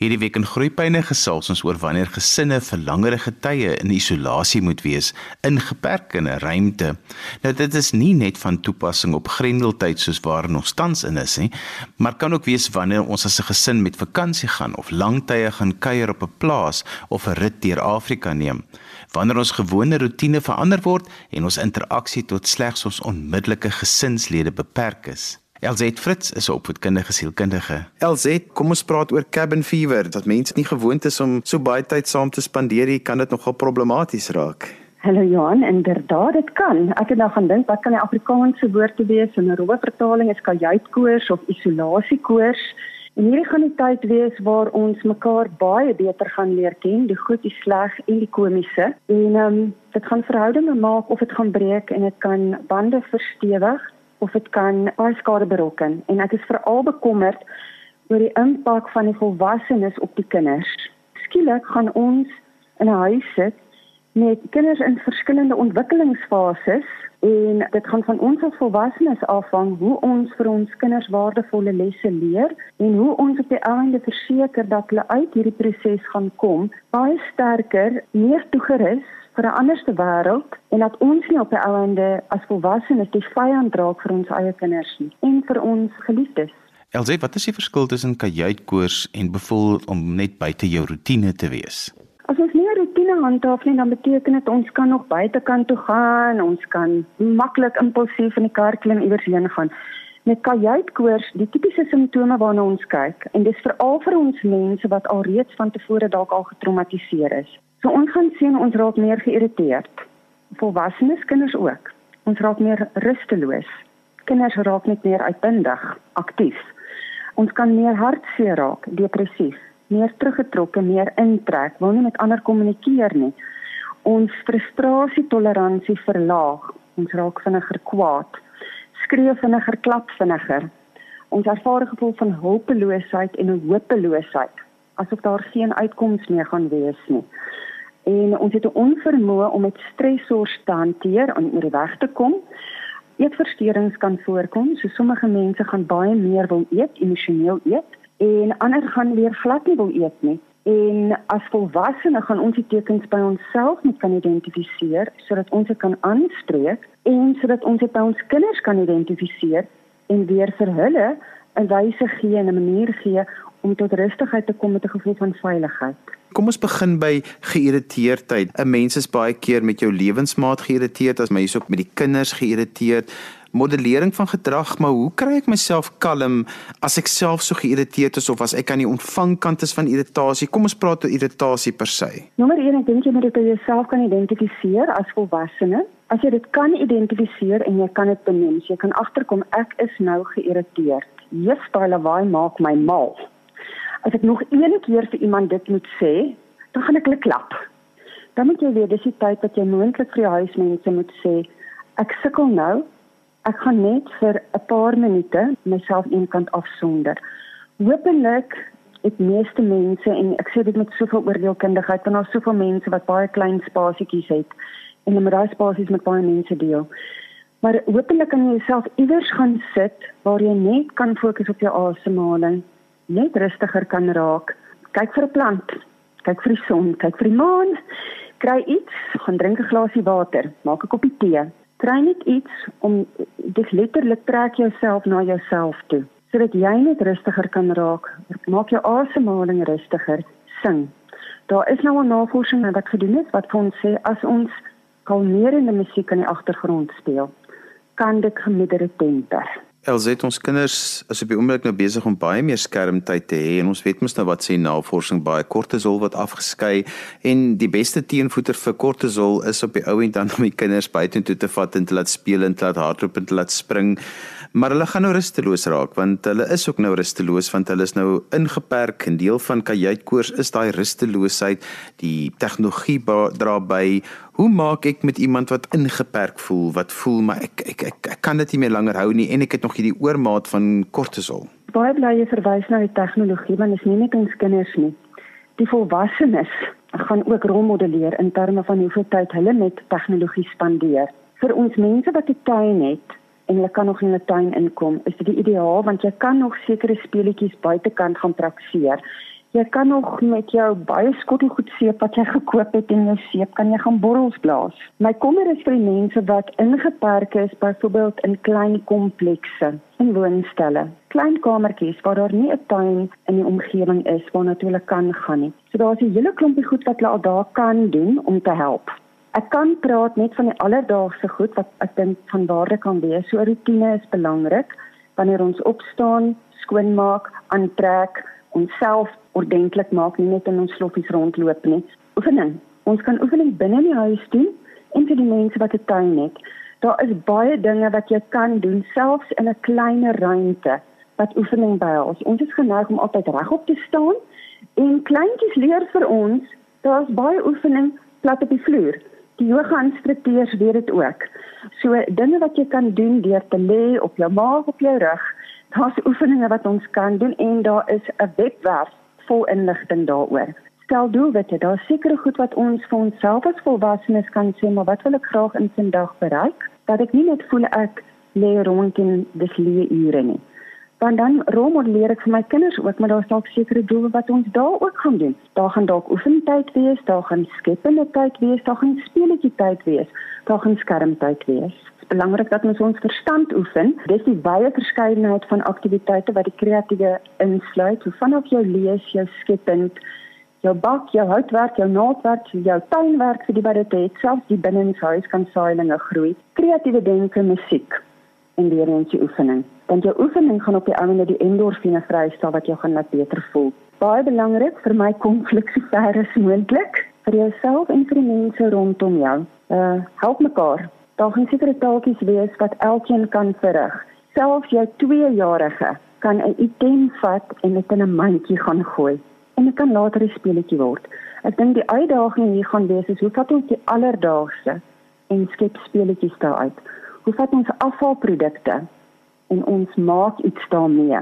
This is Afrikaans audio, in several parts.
Hierdie week in Groepyne gesels ons oor wanneer gesinne vir langerige tye in isolasie moet wees in geperkte ruimte. Nou dit is nie net van toepassing op Grendeltyd soos waarin ons tans in is nie, maar kan ook wees wanneer ons as 'n gesin met vakansie gaan of lang tye gaan kuier op 'n plaas of 'n rit deur Afrika neem. Wanneer ons gewone rotine verander word en ons interaksie tot slegs ons onmiddellike gesinslede beperk is. LZ Fritz is 'n opvoedkundige sielkundige. LZ, kom ons praat oor cabin fever. Dat mense nie gewoond is om so baie tyd saam te spandeer nie, kan dit nogal problematies raak. Hallo Johan, inderdaad dit kan. Ek het nou gaan dink wat kan die Afrikaanse woord te wees in 'n rowwe vertaling is kajuitkoors of isolasiekoors. En hierdie gaan die tyd wees waar ons mekaar baie beter gaan leer ken, die goed, die sleg en die komiese. En ehm um, dit gaan verhoudinge maak of dit gaan breek en dit kan bande verstewig of dit kan baie skade berokken en ek is veral bekommerd oor die impak van die volwassenes op die kinders. Skielik gaan ons in 'n huis sit met kinders in verskillende ontwikkelingsfases en dit gaan van ons as volwassenes afhang hoe ons vir ons kinders waardevolle lesse leer en hoe ons op die einde verseker dat hulle uit hierdie proses gaan kom baie sterker, meer toegerus vir 'n anderste wêreld en dat ons nie op die ouende as volwassenes die vyand raak vir ons eie kinders nie en vir ons geliefdes. Elsie, wat is die verskil tussen kajuitkoors en bevoel om net buite jou rotine te wees? As ons nie 'n rotine handhaaf nie, dan beteken dit ons kan nog buitekant toe gaan, ons kan maklik impulsief in die kar klim iewers heen gaan. Met kajuitkoors, die tipiese simptome waarna ons kyk, en dis veral vir ons mense wat alreeds van tevore dalk al getraumatiseer is. So ons gaan sien ons raak meer geïrriteerd. Volwassenes, kinders ook. Ons raak meer rusteloos. Kinders raak net meer uitbundig, aktief. Ons kan meer hartseer raak, depressief, meer teruggetrokke, meer intrek, wil nie met ander kommunikeer nie. Ons frustrasietoleransie verlaag. Ons raak vinniger kwaad. Skree vinniger, klap vinniger. Ons ervaar 'n gevoel van hulpeloosheid en hopeloosheid, asof daar geen uitkoms meer gaan wees nie en ons het 'n onvermoë om met stresors te hanteer en oor die weg te kom. Eetversteurings kan voorkom, so sommige mense gaan baie meer wil eet, emosioneel eet en ander gaan weer glad nie wil eet nie. En as volwassenes gaan ons die tekens by onsself moet kan identifiseer sodat ons dit kan aanspreek en sodat ons dit by ons kinders kan identifiseer en weer vir hulle 'n wyse gee en 'n manier gee om tot rustigheid te kom met 'n gevoel van veiligheid. Kom ons begin by geïrriteerdheid. 'n Mens is baie keer met jou lewensmaat geïrriteerd, as my hierso met die kinders geïrriteerd. Modellering van gedrag, maar hoe kry ek myself kalm as ek self so geïrriteerd is of as ek aan die ontvangkant is van irritasie? Kom ons praat oor irritasie per se. Nommer 1, ek dink jy moet dit by jouself kan identifiseer as volwassene. As jy dit kan identifiseer en jy kan dit benoem, jy kan agterkom ek is nou geïrriteerd. Jesus, daai lawaai maak my mal as ek nog een keer vir iemand dit moet sê, dan gaan ek hulle klap. Dan moet jy weet dis die tyd wat jy moontlik vir jou huismense moet sê, ek sukkel nou. Ek gaan net vir 'n paar minute myself eenkant afsonder. Hoopelik het meeste mense en ek sê dit met soveel oordeelkundigheid want daar's soveel mense wat baie klein spasietjies het en hulle moet daai spasies met baie mense deel. Maar hoopelik kan jy jouself iewers gaan sit waar jy net kan fokus op jou asemhaling net rustiger kan raak. Kyk vir 'n plant, kyk vir die son, kyk vir die maan. Kry iets, gaan drink 'n glasie water, maak 'n koppie tee. Kry net iets om dit letterlik trek jouself na jouself toe, sodat jy net rustiger kan raak. Maak jou asemhaling rustiger, sing. Daar is nou 'n navorsing wat gedoen is wat ons sê as ons kalmerende musiek in die agtergrond speel, kan dit gemoedere temper. Elzet ons kinders is op die oomblik nou besig om baie meer skermtyd te hê en ons weet mos nou wat sê navorsing baie kortisol wat afgeskei en die beste teenvoeter vir kortisol is op die ou end dan om die kinders buitentoe te vat en te laat speel en te laat hardloop en te laat spring. Maar hulle gaan nou rusteloos raak want hulle is ook nou rusteloos want hulle is nou ingeperk en deel van kajuitkoors is daai rusteloosheid. Die tegnologie dra by Hoe maak ek met iemand wat ingeperk voel, wat voel maar ek ek ek, ek kan dit nie meer langer hou nie en ek het nog hierdie oormaat van kortisol. Baie bly jy verwys na die tegnologie want dit is nie net ons kinders nie. Die volwassenes gaan ook rolmodelleer in terme van hoeveel tyd hulle met tegnologie spandeer. Vir ons mense wat 'n tuin het en hulle kan nog in 'n tuin inkom, is dit die ideaal want jy kan nog sekere speletjies buitekant gaan praktiseer Jy kan nog met jou baie skottelgoed seep wat jy gekoop het en jou seep kan jy gaan borrels blaas. My kommer is vir die mense wat ingeperk is byvoorbeeld in klein komplekse in woonstelle. Klein kamertjies waar daar nie 'n tuin in die omgewing is waar natuurlik kan gaan nie. So daar's 'n hele klompie goed wat hulle al daar kan doen om te help. Ek kan praat net van die alledaagse goed wat ek dink van waarde kan wees. So rotine is belangrik wanneer ons opstaan, skoonmaak, aantrek, onsself ordentlik maak, nie net in ons sloffies rondloop nie. Oefening. Ons kan oefening binne die huis doen en vir die mense wat 'n tuin het. Daar is baie dinge wat jy kan doen selfs in 'n kleiner ruimte wat oefening behels. Ons is geneig om altyd regop te staan en kleintjies leer vir ons daar's baie oefening plat op die vloer. Die yoga instrukteurs weet dit ook. So dinge wat jy kan doen deur te lê op jou maag op jou rug. Daar's oefeninge wat ons kan doen en daar is 'n webwerf vol inligting daaroor. Stel doelwitte, daar's sekere goed wat ons vir onsself as volwassenes kan sê, maar wat wil ek graag in 'n dag bereik? Dat ek nie net voel ek lê rond in dis leë ure nie. Want dan rolmodelleer ek vir my kinders ook, maar daar's dalk sekere doele wat ons daar ook gaan doen. Daar gaan dalk oefentyd wees, daar gaan skepende tyd wees, daar gaan speletjie tyd wees, daar gaan skermtyd wees belangrik dat ons ons verstand oefen. Dis die wye verskeidenheid van aktiwiteite wat die kreatiewe insluit, hoe vanaf jou lees, jou skepend, jou bak, jou houtwerk, jou naaldwerk, jou tuinwerk vir die wat dit het, selfs die binnenshuis kan saailinge groei. Kreatiewe denke, musiek en weer eens die oefening. Want jou oefening gaan op die einde die endorfine vrystel wat jou gaan laat beter voel. Baie belangrik vir my konflik so ver as moontlik vir jouself en vir die mense rondom jou. Uh help mekaar Daar gaan sekere taaltjies wees wat elkeen kan verrig. Selfs jou 2-jarige kan 'n item vat en dit in 'n mandjie gaan gooi en dit kan later 'n speletjie word. Ek dink die uitdaging hier gaan wees is hoe vat ons die alledaagse en skep speletjies daaruit? Hoe vat ons afvalprodukte en ons maak iets daarmee?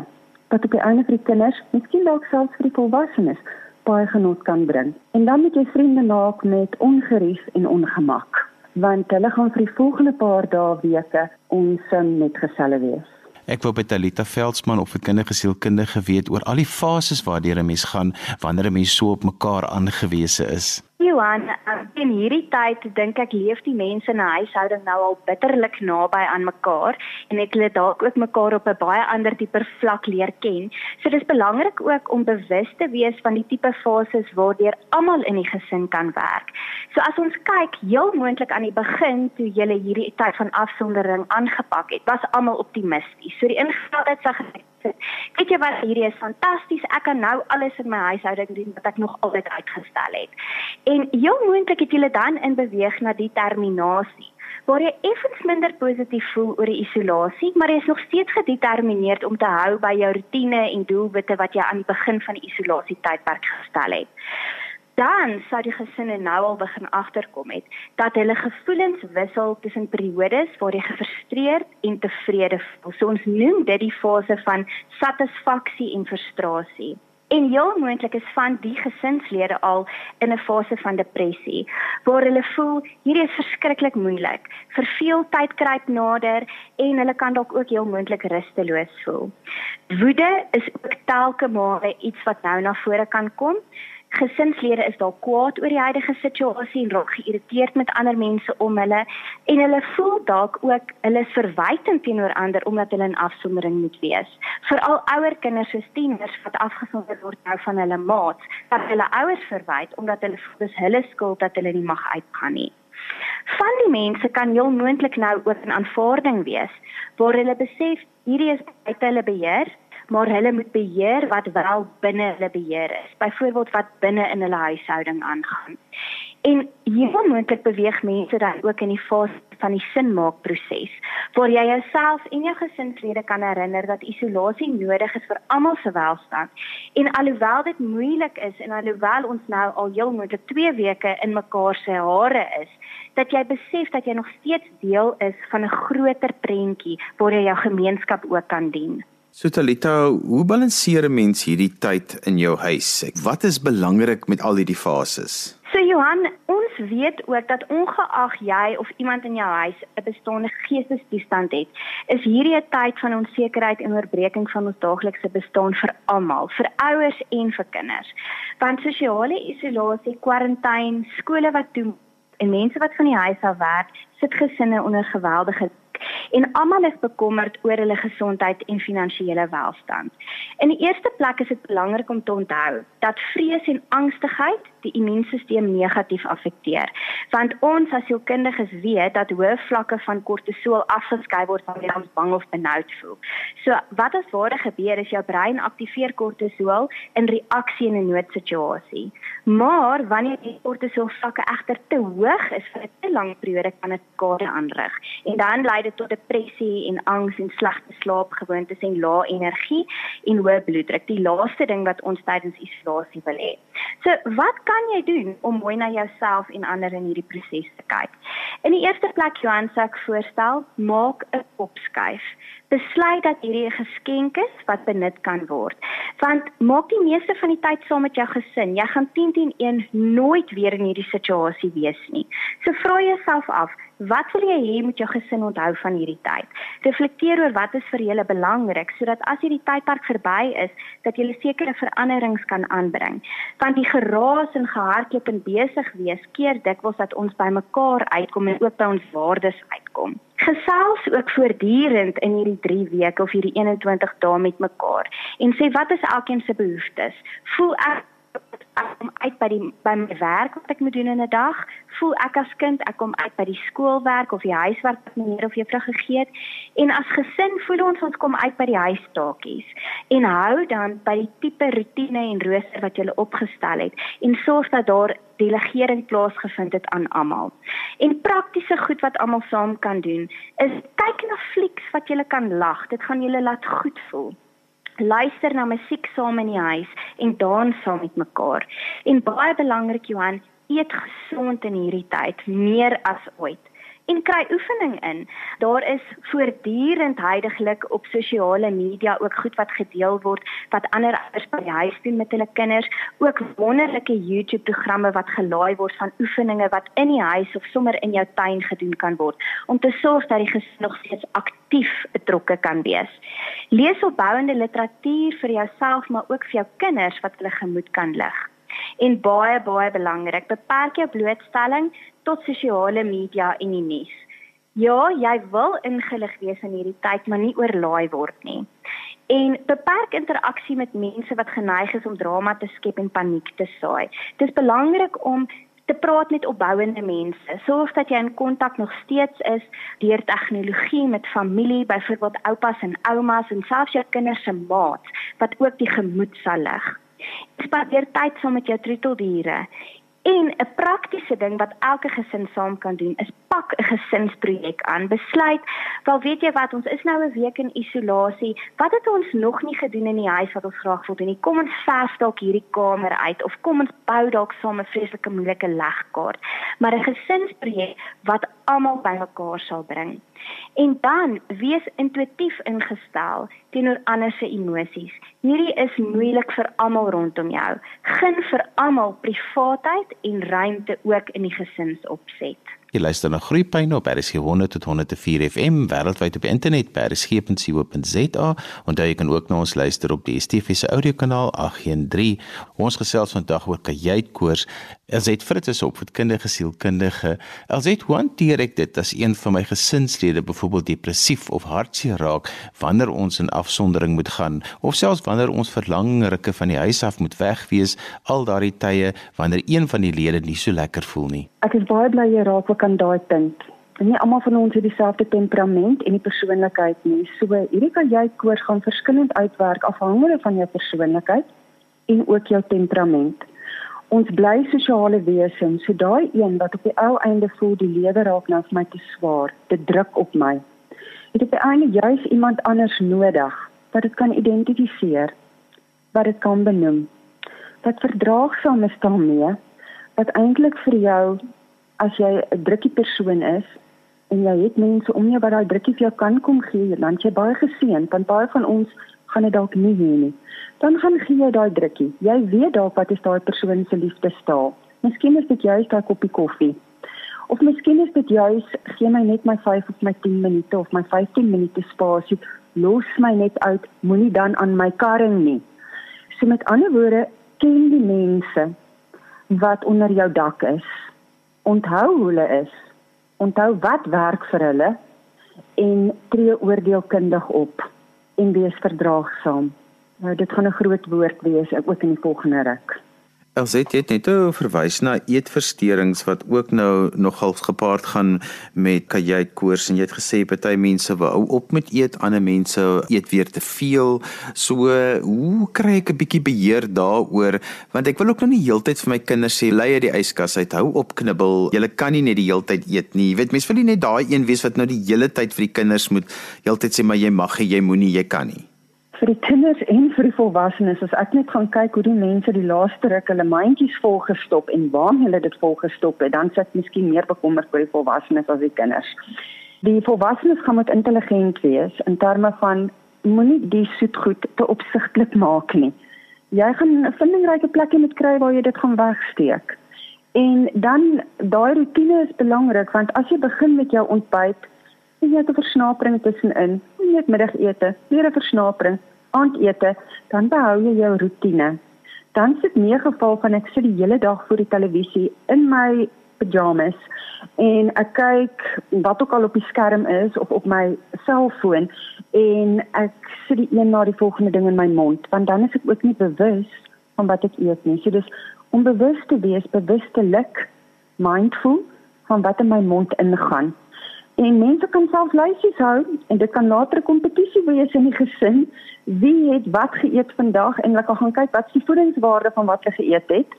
Wat op die einde vir die kinders, miskien dalk selfs vir die volwassenes, baie genot kan bring. En dan moet jy vriende maak met ongerief en ongemak want hulle gaan vir die volgende paar dae weke ons met geselle wees. Ek wou by Talita Veldsmann of 'n kindergesielkundige weet oor al die fases waardeur 'n mens gaan wanneer 'n mens so op mekaar aangewese is. Johan, in hierdie tyd dink ek leef die mense in 'n huishouding nou al bitterlik naby aan mekaar en ek hulle dalk ook mekaar op 'n baie ander tipe vlak leer ken. So dis belangrik ook om bewus te wees van die tipe fases waardeur almal in die gesin kan werk. So as ons kyk, heel moontlik aan die begin toe jy hierdie tyd van afsondering aangepak het, was almal optimisties. So die ingesteldheid sê Weet jy wat hierdie is fantasties. Ek kan nou alles in my huishouding doen wat ek nog altyd uitgestel het. En heel moontlik het jy dan in beweeg na die terminasie waar jy effens minder positief voel oor die isolasie, maar jy is nog steeds gedetermineerd om te hou by jou rotine en doelwitte wat jy aan die begin van die isolasie tydperk gestel het dan sou die gesinne nou al begin agterkom het dat hulle gevoelens wissel tussen periodes waar jy gefrustreerd en tevrede voel. So ons noem dit die fase van satisfaksie en frustrasie. En heel moontlik is van die gesinslede al in 'n fase van depressie waar hulle voel hierdie is verskriklik moeilik. Verveel tyd kruip nader en hulle kan dalk ook heel moontlik rusteloos voel. Woede is ook telke male iets wat nou na vore kan kom gesinslede is dalk kwaad oor die huidige situasie en raak geïrriteerd met ander mense om hulle en hulle voel dalk ook hulle is verwytend teenoor ander omdat hulle in afsondering moet wees. Veral ouer kinders soos tieners wat afgesonder word nou van hulle maats, dat hulle ouers verwyd omdat hulle voel dis hulle skuld dat hulle nie mag uitgaan nie. Van die mense kan heel moontlik nou ook in aanvaarding wees waar hulle besef hierdie is buite hulle beheer maar hulle moet beheer wat wel binne hulle beheer is. Byvoorbeeld wat binne in hulle huishouding aangaan. En hiervan moontlik beweeg mense dan ook in die fase van die sinmaakproses waar jy jouself en jou gesinslede kan herinner dat isolasie nodig is vir almal se welstand. En alhoewel dit moeilik is en alhoewel ons nou al heel moontlik 2 weke in mekaar se hare is, dat jy besef dat jy nog steeds deel is van 'n groter prentjie waar jy jou gemeenskap ook kan dien. So Talita, hoe balanseer 'n mens hierdie tyd in jou huis? Wat is belangrik met al hierdie fases? So Johan, ons weet ook dat ongeag jy of iemand in jou huis 'n bestaande geestesstoestand het, is hierdie 'n tyd van onsekerheid en oorbreking van ons daaglikse bestaan vir almal, vir ouers en vir kinders. Want sosiale isolasie, kwarantyne, skole wat toe en mense wat van die huis af werk, sit gesinne onder geweldige en almal is bekommerd oor hulle gesondheid en finansiële welstand. In die eerste plek is dit belangrik om te onthou dat vrees en angstigheid die immuunstelsel negatief affekteer. Want ons as sielkundiges weet dat hoë vlakke van kortisol afgeskei word wanneer ons bang of benoud voel. So wat as ware gebeur is jou brein aktiveer kortisol in reaksie in 'n noodsituasie. Maar wanneer die kortisol vlakke egter te hoog is vir 'n te lang periode kan dit skade aanrig en dan lei dit tot depressie en angs en slegte slaapgewoontes en lae energie en hoë bloeddruk. Die laaste ding wat ons tydens isolasie wil hê. So wat kan jy doen om mooi na jouself en ander in hierdie proses te kyk? In die eerste plek Johan sê ek voorstel, maak 'n opskuif. Besluit dat hierdie 'n geskenk is wat benut kan word. Want maak die meeste van die tyd saam met jou gesin. Jy gaan 10 teen 1 nooit weer in hierdie situasie wees nie. So vra jouself af, Wat wil jy hê moet jou gesin onthou van hierdie tyd? Reflekteer oor wat is vir julle belangrik sodat as hierdie tydperk verby is, dat jy sekere veranderings kan aanbring. Want die geraas en gehardloop en besig wees keer dikwels dat ons by mekaar uitkom en ook by ons waardes uitkom. Gesels ook voortdurend in hierdie 3 weke of hierdie 21 dae met mekaar en sê wat is elkeen se behoeftes? Voel ek ek kom uit by die by my werk wat ek moet doen in 'n dag, voel ek as kind ek kom uit by die skoolwerk of die huiswerk wat meneer of juffrou gegee het en as gesin voel ons ons kom uit by die huistaakies en hou dan by die tipe rotine en rooster wat jy opgestel het en sorg dat daar delegering plaasgevind het aan almal. En praktiese goed wat almal saam kan doen is kyk na flieks wat jy kan lag. Dit gaan julle laat goed voel luister na musiek saam in die huis en dans saam met mekaar. En baie belangrik Johan, eet gesond in hierdie tyd, meer as ooit en kry oefening in. Daar is voortdurend heidaglik op sosiale media ook goed wat gedeel word wat ander ouers by die huis doen met hulle kinders, ook wonderlike YouTube programme wat gelaai word van oefeninge wat in die huis of sommer in jou tuin gedoen kan word om te sorg dat die gesin nog steeds aktief betrokke kan wees. Lees opbouende literatuur vir jouself maar ook vir jou kinders wat hulle gemoed kan lig. En baie baie belangrik, beperk jou blootstelling tot sosiale media en die nuus. Ja, jy wil ingelig wees in hierdie tyd, maar nie oorlaai word nie. En beperk interaksie met mense wat geneig is om drama te skep en paniek te saai. Dit is belangrik om te praat met opbouende mense. Sorg dat jy in kontak nog steeds is deur tegnologie met familie, byvoorbeeld oupas en oumas en selfs jou kinders se maats wat ook die gemoed sal lig. Spandeer tyd saam met jou troeteldiere. En 'n praktiese ding wat elke gesin saam kan doen is pak 'n gesinsprojek aan. Besluit, wel weet jy wat, ons is nou 'n week in isolasie. Wat het ons nog nie gedoen in die huis wat ons graag wil doen nie? Kom ons verf dalk hierdie kamer uit of kom ons bou dalk saam 'n vreeslike moeilike legkaart. Maar 'n gesinsprojek wat almal bymekaar sal bring. En dan wees intuïtief ingestel teenoor ander se emosies. Hierdie is moeilik vir almal rondom jou. Gun vir almal privaatheid en ruimte ook in die gesinsopset. Jy luister na Groepyne op RSG 100 tot 104 FM wêreldwyd op internet by rsg.co.za en jy kan ook na ons luister op die DSTV se audiokanaal 813. Ons gesels vandag oor kajuitkoors. Elzet Fritz is opvoedkundige sielkundige. Elzet, hoe hanteer ek dit as een van my gesinslede byvoorbeeld depressief of hartseer raak wanneer ons in afsondering moet gaan of selfs wanneer ons vir lang rukke van die huis af moet wegwees al daardie tye wanneer een van die lede nie so lekker voel nie? Ek is baie bly jy raak ook aan daai punt. Nie almal van ons het dieselfde temperament en die persoonlikheid nie. So hierdie kan jy koers gaan verskillend uitwerk afhangende van jou persoonlikheid en ook jou temperament. Ons bly sosiale wesens, so daai een wat op die ou einde voel die lewe raak nou vir my te swaar, dit druk op my. Het op die einde juis iemand anders nodig wat dit kan identifiseer, wat dit kan benoem. Wat verdraagsaam is daarmee wat eintlik vir jou as jy 'n drukkie persoon is en jy het mense om jou wat daai drukkie vir jou kan kom gee, dan jy baie geseën, want baie van ons gaan dit dalk nie hê nie. Dan gaan gee jy daai drukkie. Jy weet dalk wat is daai persoon se liefdestaal. Miskien is dit juist daai koppie koffie. Of miskien is dit juist gee my net my 5 of my 10 minute of my 15 minute spasie, los my net uit, moenie dan aan my karring nie. So met ander woorde, ken die mense wat onder jou dak is. Onthou hoe hulle is. Onthou wat werk vir hulle en tree oordeelkundig op en wees verdraagsaam. Nou dit gaan 'n groot woord wees ook in die volgende ruk. Elset het net nou verwys na eetversteurings wat ook nou nogal gepaard gaan met kajuitkoors en jy het gesê party mense wou op met eet, ander mense eet weer te veel. So hoe kry ek 'n bietjie beheer daaroor want ek wil ook nou nie heeltyd vir my kinders sê lei uit die yskas uit, hou op knibbel. Jy kan nie net die heeltyd eet nie. Jy weet mense wil nie net daai een wees wat nou die hele tyd vir die kinders moet heeltyd sê maar jy mag, jy moenie, jy kan nie vir die kinders en vir die volwassenes as ek net gaan kyk hoe die mense die laaste ruk hulle mandjies vol gestop en waar hulle dit vol gestop het dan sit miskien meer bekommerd vir die volwassenes as die kinders. Die volwassenes gaan moet intelligent wees in terme van moenie die soetgoed te opsigtelik maak nie. Jy gaan 'n vindingryke plekkie moet kry waar jy dit gaan wegsteek. En dan daai rotine is belangrik want as jy begin met jou ontbyt jy het 'n versnapering tussenin, jy het middagete, weer 'n versnapering, aandete, dan behou jy jou rotine. Dan sit nie geval van ek sit die hele dag voor die televisie in my pyjamas en ek kyk wat ook al op die skerm is of op my selfoon en ek sit die een na die volgende ding in my mond want dan is ek ook nie bewus van wat ek eet nie. So dis om bewus te wees, bewustelik mindful van wat in my mond ingaan. En mense kan self lysies hou en dit kan later 'n kompetisie wees in die gesin. Wie het wat geëet vandag en hulle kan gaan kyk wat is die voedingswaarde van wat hulle geëet het.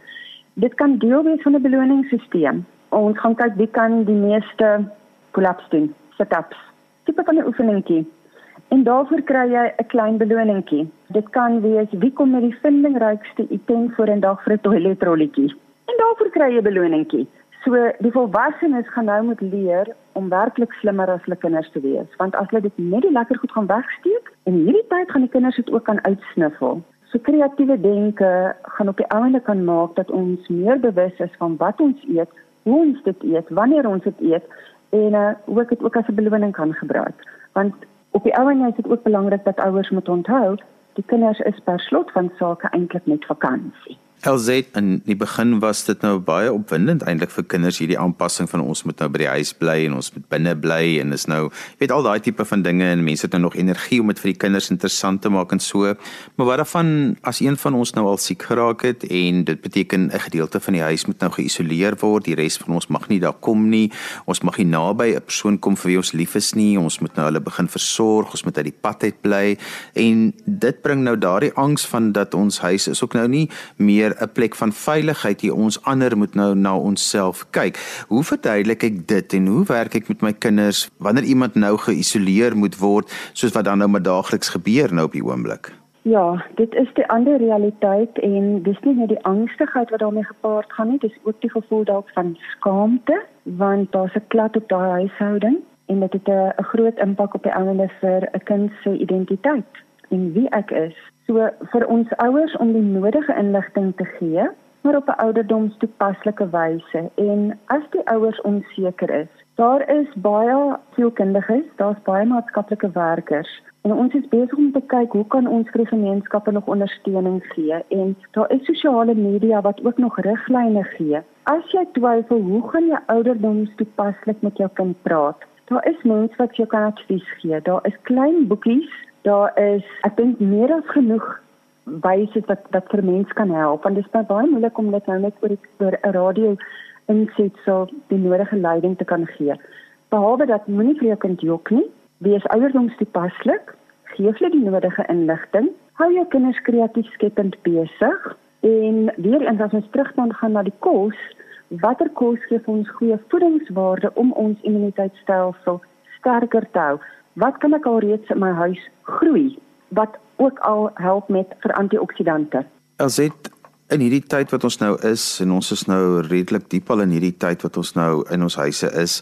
Dit kan deel wees van 'n beloningsstelsel. Ons gaan kyk wie kan die meeste pull-ups doen, sit-ups. Tipe van 'n oefeningkie. En daarvoor kry jy 'n klein beloningkie. Dit kan wees wie kom met die vindingrykste item vir 'n dag vir 'n toiletrolletjie. En daarvoor kry jy 'n beloningkie. So die volwassenes gaan nou moet leer om werklik slimmer as hulle kinders te wees, want as hulle dit net die lekker goed gaan wegsteek, en hierdie tyd gaan die kinders dit ook kan uitsniffel. So kreatiewe denke gaan op die ouende kan maak dat ons meer bewus is van wat ons eet, hoe ons dit eet, wanneer ons dit eet en uh, hoe ek dit ook as 'n beloning kan gebruik. Want op die ouende is dit ook belangrik dat ouers moet onthou, die kinders is per slot van sake eintlik net vakansie. LZ in die begin was dit nou baie opwindend eintlik vir kinders hierdie aanpassing van ons moet nou by die huis bly en ons moet binne bly en is nou jy weet al daai tipe van dinge en mense het nou nog energie om dit vir die kinders interessant te maak en so. Maar wat daarvan as een van ons nou al siek geraak het en dit beteken 'n gedeelte van die huis moet nou geïsoleer word die res van ons mag nie daar kom nie ons mag nie naby 'n persoon kom vir wie ons lief is nie ons moet nou hulle begin versorg ons moet uit die pad uit bly en dit bring nou daardie angs van dat ons huis is ook nou nie meer meer 'n plek van veiligheid hier ons ander moet nou na onsself kyk. Hoe verduidelik ek dit en hoe werk ek met my kinders wanneer iemand nou geïsoleer moet word soos wat dan nou met daagliks gebeur nou op die oomblik? Ja, dit is die ander realiteit en dis nie net die angstigheid wat daarmee gepaard gaan nie, dis ook die gevoel dalk van skaamte want daar's 'n klad op daai huishouding en dit het 'n groot impak op die ouende vir 'n kind se identiteit en wie ek is. So vir ons ouers om die nodige inligting te gee, maar op 'n ouderdomstoepaslike wyse en as die ouers onseker is, daar is baie sielkundiges, daar's baie maatskaplike werkers en ons is besig om te kyk hoe kan ons vir gemeenskappe nog ondersteuning gee en daar is sosiale media wat ook nog riglyne gee. As jy twyfel hoe gaan jy ouderdomstoepaslik met jou kind praat? Daar is mense wat jou kan advies gee. Daar is klein boekies daar is ek dink meer as genoeg wyse wat wat vir mense kan help want dit is baie moeilik om dit nou net oor oor 'n radio inset so die nodige leiding te kan gee. Behalwe dat moenie vir jou kind jok nie, wees ouderdomstoepaslik, gee hulle die nodige inligting, hou jou kinders kreatief skepend besig en weer eens as ons teruggaan gaan na die kos, watter kos gee vir ons goeie voedingswaarde om ons immuniteitstelsel sterker te hou? Wat kan ek alreeds in my huis groei wat ook al help met vir antioksidante. As dit in hierdie tyd wat ons nou is en ons is nou redelik diep al in hierdie tyd wat ons nou in ons huise is,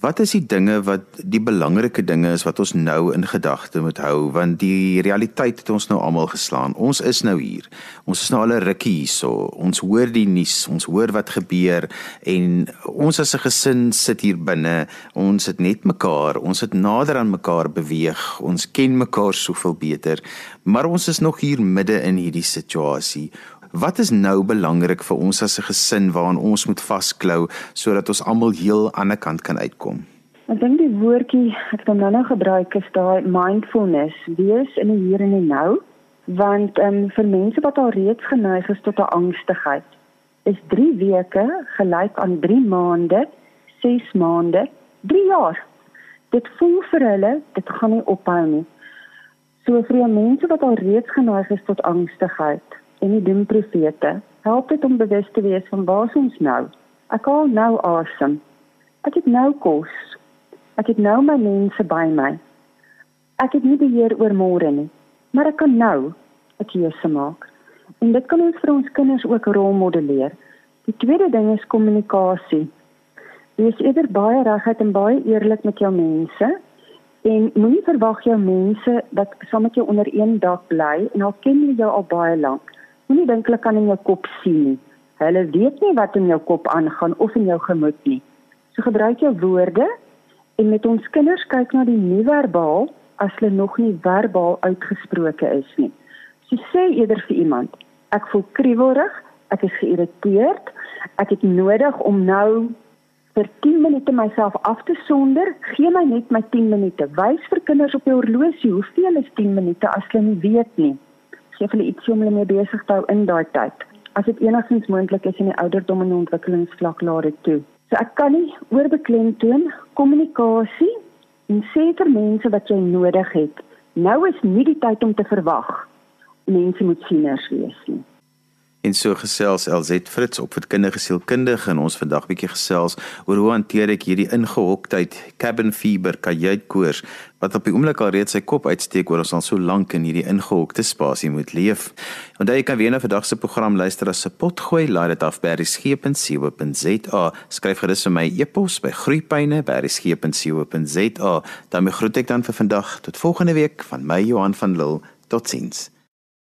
Wat is die dinge wat die belangrike dinge is wat ons nou in gedagte moet hou want die realiteit het ons nou almal geslaan. Ons is nou hier. Ons is nou al 'n rukkie hierso. Ons hoor die nuus, ons hoor wat gebeur en ons as 'n gesin sit hier binne. Ons het net mekaar, ons het nader aan mekaar beweeg. Ons ken mekaar soveel beter, maar ons is nog hier midde in hierdie situasie. Wat is nou belangrik vir ons as 'n gesin waaraan ons moet vasklou sodat ons almal heel aan die kant kan uitkom? Ek dink die woordjie ek nou nou gebruik is daai mindfulness, wees in die hier en die nou, want ehm um, vir mense wat al reeds geneig is tot 'n angstigheid, is 3 weke gelyk aan 3 maande, 6 maande, 3 jaar. Dit voel vir hulle, dit gaan nie ophou nie. So vir mense wat al reeds geneig is tot angstigheid, en die doemprofete help dit om bewus te wees van waar ons nou. Ek al nou asem. Ek het nou kos. Ek het nou my mense by my. Ek het nie beheer oor môre nie, maar ek kan nou 'n keuse maak. En dit kan ons vir ons kinders ook rolmodelleer. Die tweede ding is kommunikasie. Wees eerder baie regheid en baie eerlik met jou mense en moenie verwag jou mense dat saam met jou onder een dak bly en al ken jy jou al baie lank Moenie dink hulle kan in jou kop sien nie. Hulle weet nie wat in jou kop aangaan of in jou gemoed nie. So gebruik jou woorde en met ons kinders kyk na die nie verbaal as hulle nog nie verbaal uitgesproke is nie. So sê eerder vir iemand, ek voel kriewelrig, ek is geïrriteerd, ek het nodig om nou vir 10 minute myself af te sonder. Gee my net my 10 minute. Wys vir kinders op jou horlosie hoeveel is 10 minute as hulle nie weet nie gee hulle iets om hulle mee besig te hou in daai tyd. As dit enigstens moontlik is in die ouderdom en ontwikkelingsvlak laat dit toe. So ek kan nie oorbeklemtoon kommunikasie en sê vir mense wat jy nodig het. Nou is nie die tyd om te verwag mense moet sieners wees nie. En so gesels LZ Fritz op vir kinderlike sielkundige en ons vandag bietjie gesels oor hoe hanteer ek hierdie ingehoktheid, cabin fever, kajuitkoors wat op die oomblik al reeds sy kop uitsteek oor ons al so lank in hierdie ingehokte spasie moet leef. Onthou jy kan weer na vandag se program luister as se potgooi, laai dit af by resgep.co.za. Skryf gerus vir my e-pos by groeipyne@resgep.co.za. Dan groet ek dan vir vandag tot volgende week van my Johan van Lille. Totsiens.